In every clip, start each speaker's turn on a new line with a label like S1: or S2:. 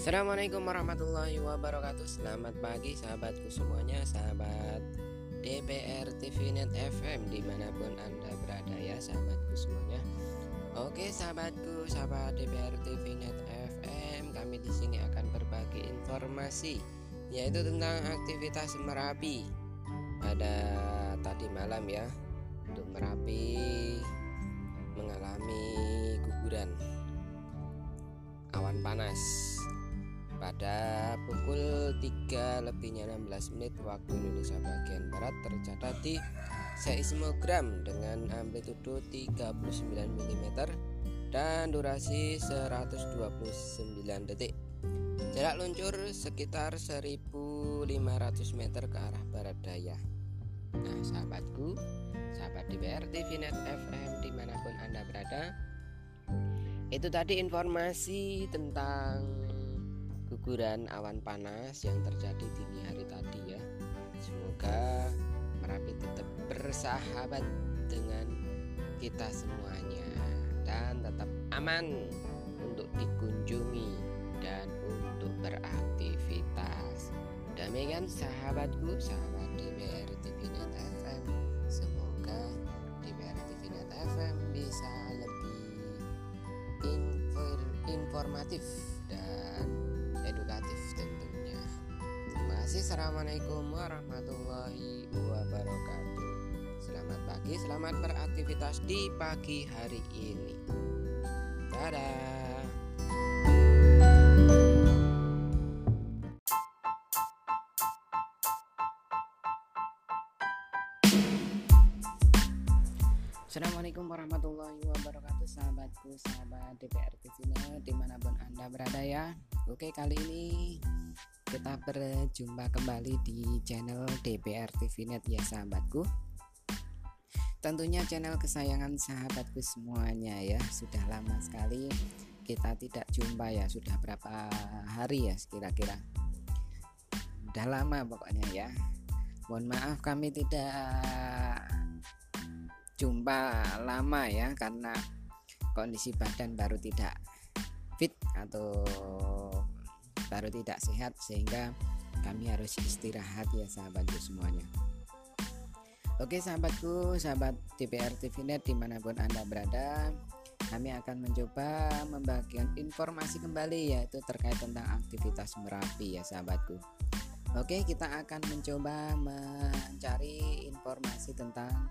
S1: Assalamualaikum warahmatullahi wabarakatuh. Selamat pagi sahabatku semuanya Sahabat DPR TV Net FM Di mana pun anda berada ya sahabatku semuanya. Oke sahabatku Sahabat DPR TV Net FM Kami di sini akan berbagi informasi Yaitu tentang aktivitas Merapi. Pada tadi malam ya Untuk Merapi Mengalami guguran awan panas pada pukul 3 lebihnya 16 menit waktu Indonesia bagian Barat tercatat di seismogram dengan amplitudo 39 mm dan durasi 129 detik. Jarak luncur sekitar 1500 meter ke arah barat daya. Nah sahabatku, sahabat DPR TV Net FM di mana pun Anda berada, itu tadi informasi tentang guguran awan panas yang terjadi dini hari tadi ya. Semoga Merapi tetap bersahabat dengan kita semuanya dan tetap aman untuk dikunjungi dan untuk beraktivitas. Demikian sahabatku sahabat DBR TV Net FM semoga DBR TV Net FM bisa informatif Assalamualaikum warahmatullahi wabarakatuh. Selamat pagi, selamat beraktivitas di pagi hari ini. Dadah. Assalamualaikum warahmatullahi wabarakatuh Sahabatku, sahabat DPR TV Di mana pun anda berada ya Oke kali ini kita berjumpa kembali di channel DPR TV Net ya sahabatku. Tentunya channel kesayangan sahabatku semuanya ya. Sudah lama sekali kita tidak jumpa ya. Sudah berapa hari ya kira-kira Sudah lama pokoknya ya. Mohon maaf kami tidak jumpa lama ya karena kondisi badan baru tidak fit atau baru tidak sehat sehingga kami harus istirahat ya sahabatku semuanya Oke sahabatku sahabat DPR TV Net di mana pun anda berada kami akan mencoba membagikan informasi kembali yaitu terkait tentang aktivitas Merapi ya sahabatku Oke kita akan mencoba mencari informasi tentang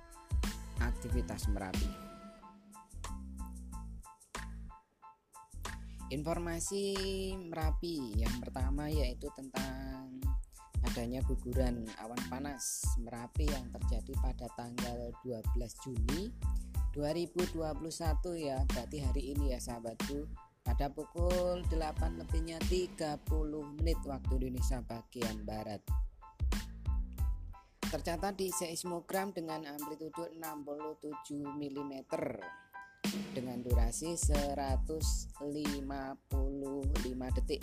S1: aktivitas Merapi. Informasi Merapi yang pertama yaitu tentang adanya guguran awan panas Merapi yang terjadi pada tanggal 12 Juni 2021 ya berarti hari ini ya sahabatku. Pada pukul 8 lebihnya 30 menit waktu Indonesia bagian Barat. Tercatat di seismogram dengan amplitudo 67 mm dengan durasi 155 detik.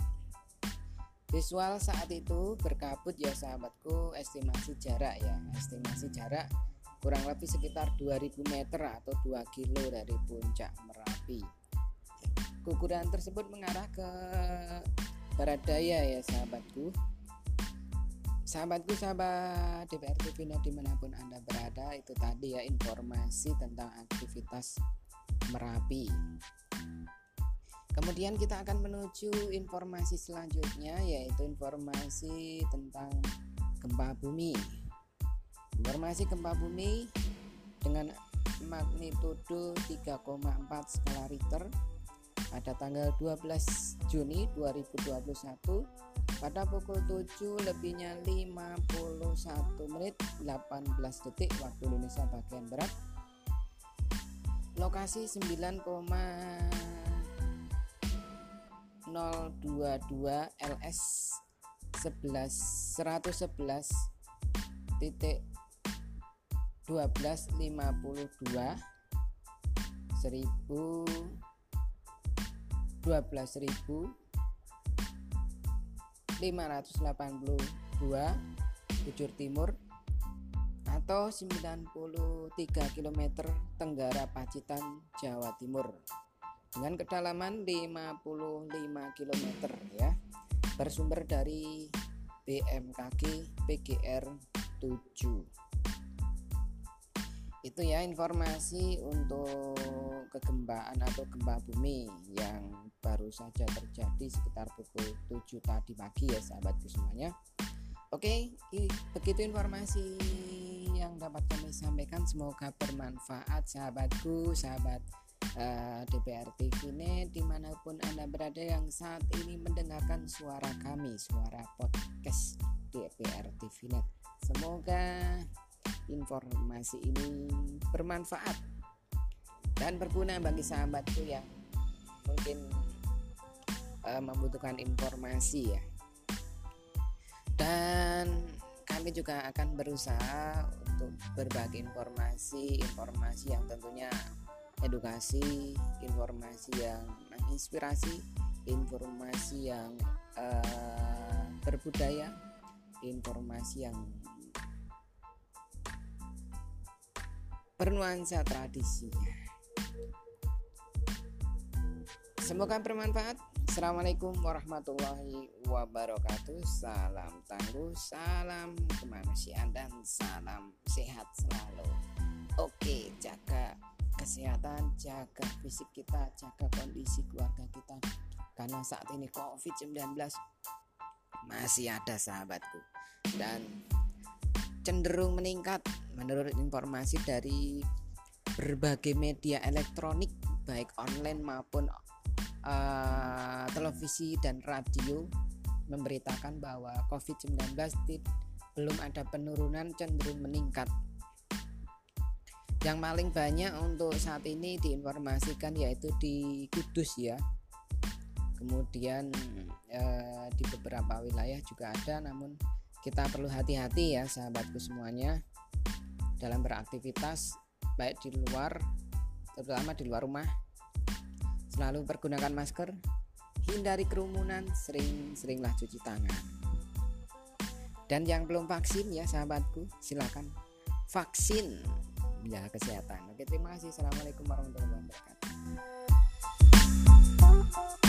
S1: Visual saat itu berkabut ya sahabatku, estimasi jarak ya, estimasi jarak kurang lebih sekitar 2000 meter atau 2 kilo dari puncak Merapi. Guguran tersebut mengarah ke barat daya ya sahabatku Sahabatku sahabat DPR TV di mana pun Anda berada itu tadi ya informasi tentang aktivitas Merapi. Kemudian kita akan menuju informasi selanjutnya yaitu informasi tentang gempa bumi. Informasi gempa bumi dengan magnitudo 3,4 skala Richter pada tanggal 12 Juni 2021 pada pukul 7 lebihnya 51 menit 18 detik waktu Indonesia bagian Barat lokasi 9,022 LS 11 111 titik 1252 1000 12.000 582 bujur timur atau 93 km tenggara Pacitan, Jawa Timur. Dengan kedalaman 55 km ya. bersumber dari BMKG PGR 7 itu ya informasi untuk kegembaan atau gempa bumi yang baru saja terjadi sekitar pukul 7 tadi pagi ya sahabatku semuanya. Oke begitu informasi yang dapat kami sampaikan semoga bermanfaat sahabatku sahabat uh, DPR TV Net di mana pun Anda berada yang saat ini mendengarkan suara kami suara podcast DPR TV Net semoga informasi ini bermanfaat dan berguna bagi sahabatku yang mungkin uh, membutuhkan informasi ya. Dan kami juga akan berusaha untuk berbagi informasi informasi yang tentunya edukasi, informasi yang menginspirasi, informasi yang uh, berbudaya, informasi yang bernuansa tradisinya. Semoga bermanfaat. Assalamualaikum warahmatullahi wabarakatuh. Salam tangguh, salam kemanusiaan dan salam sehat selalu. Oke, jaga kesehatan, jaga fisik kita, jaga kondisi keluarga kita. Karena saat ini COVID-19 masih ada sahabatku dan cenderung meningkat menurut informasi dari berbagai media elektronik baik online maupun uh, televisi dan radio memberitakan bahwa COVID-19 belum ada penurunan cenderung meningkat. Yang paling banyak untuk saat ini diinformasikan yaitu di Kudus ya. Kemudian eh, di beberapa wilayah juga ada namun kita perlu hati-hati ya sahabatku semuanya dalam beraktivitas baik di luar terutama di luar rumah selalu pergunakan masker hindari kerumunan sering-seringlah cuci tangan dan yang belum vaksin ya sahabatku silakan vaksin menjaga kesehatan. Oke, terima kasih. Assalamualaikum warahmatullahi wabarakatuh.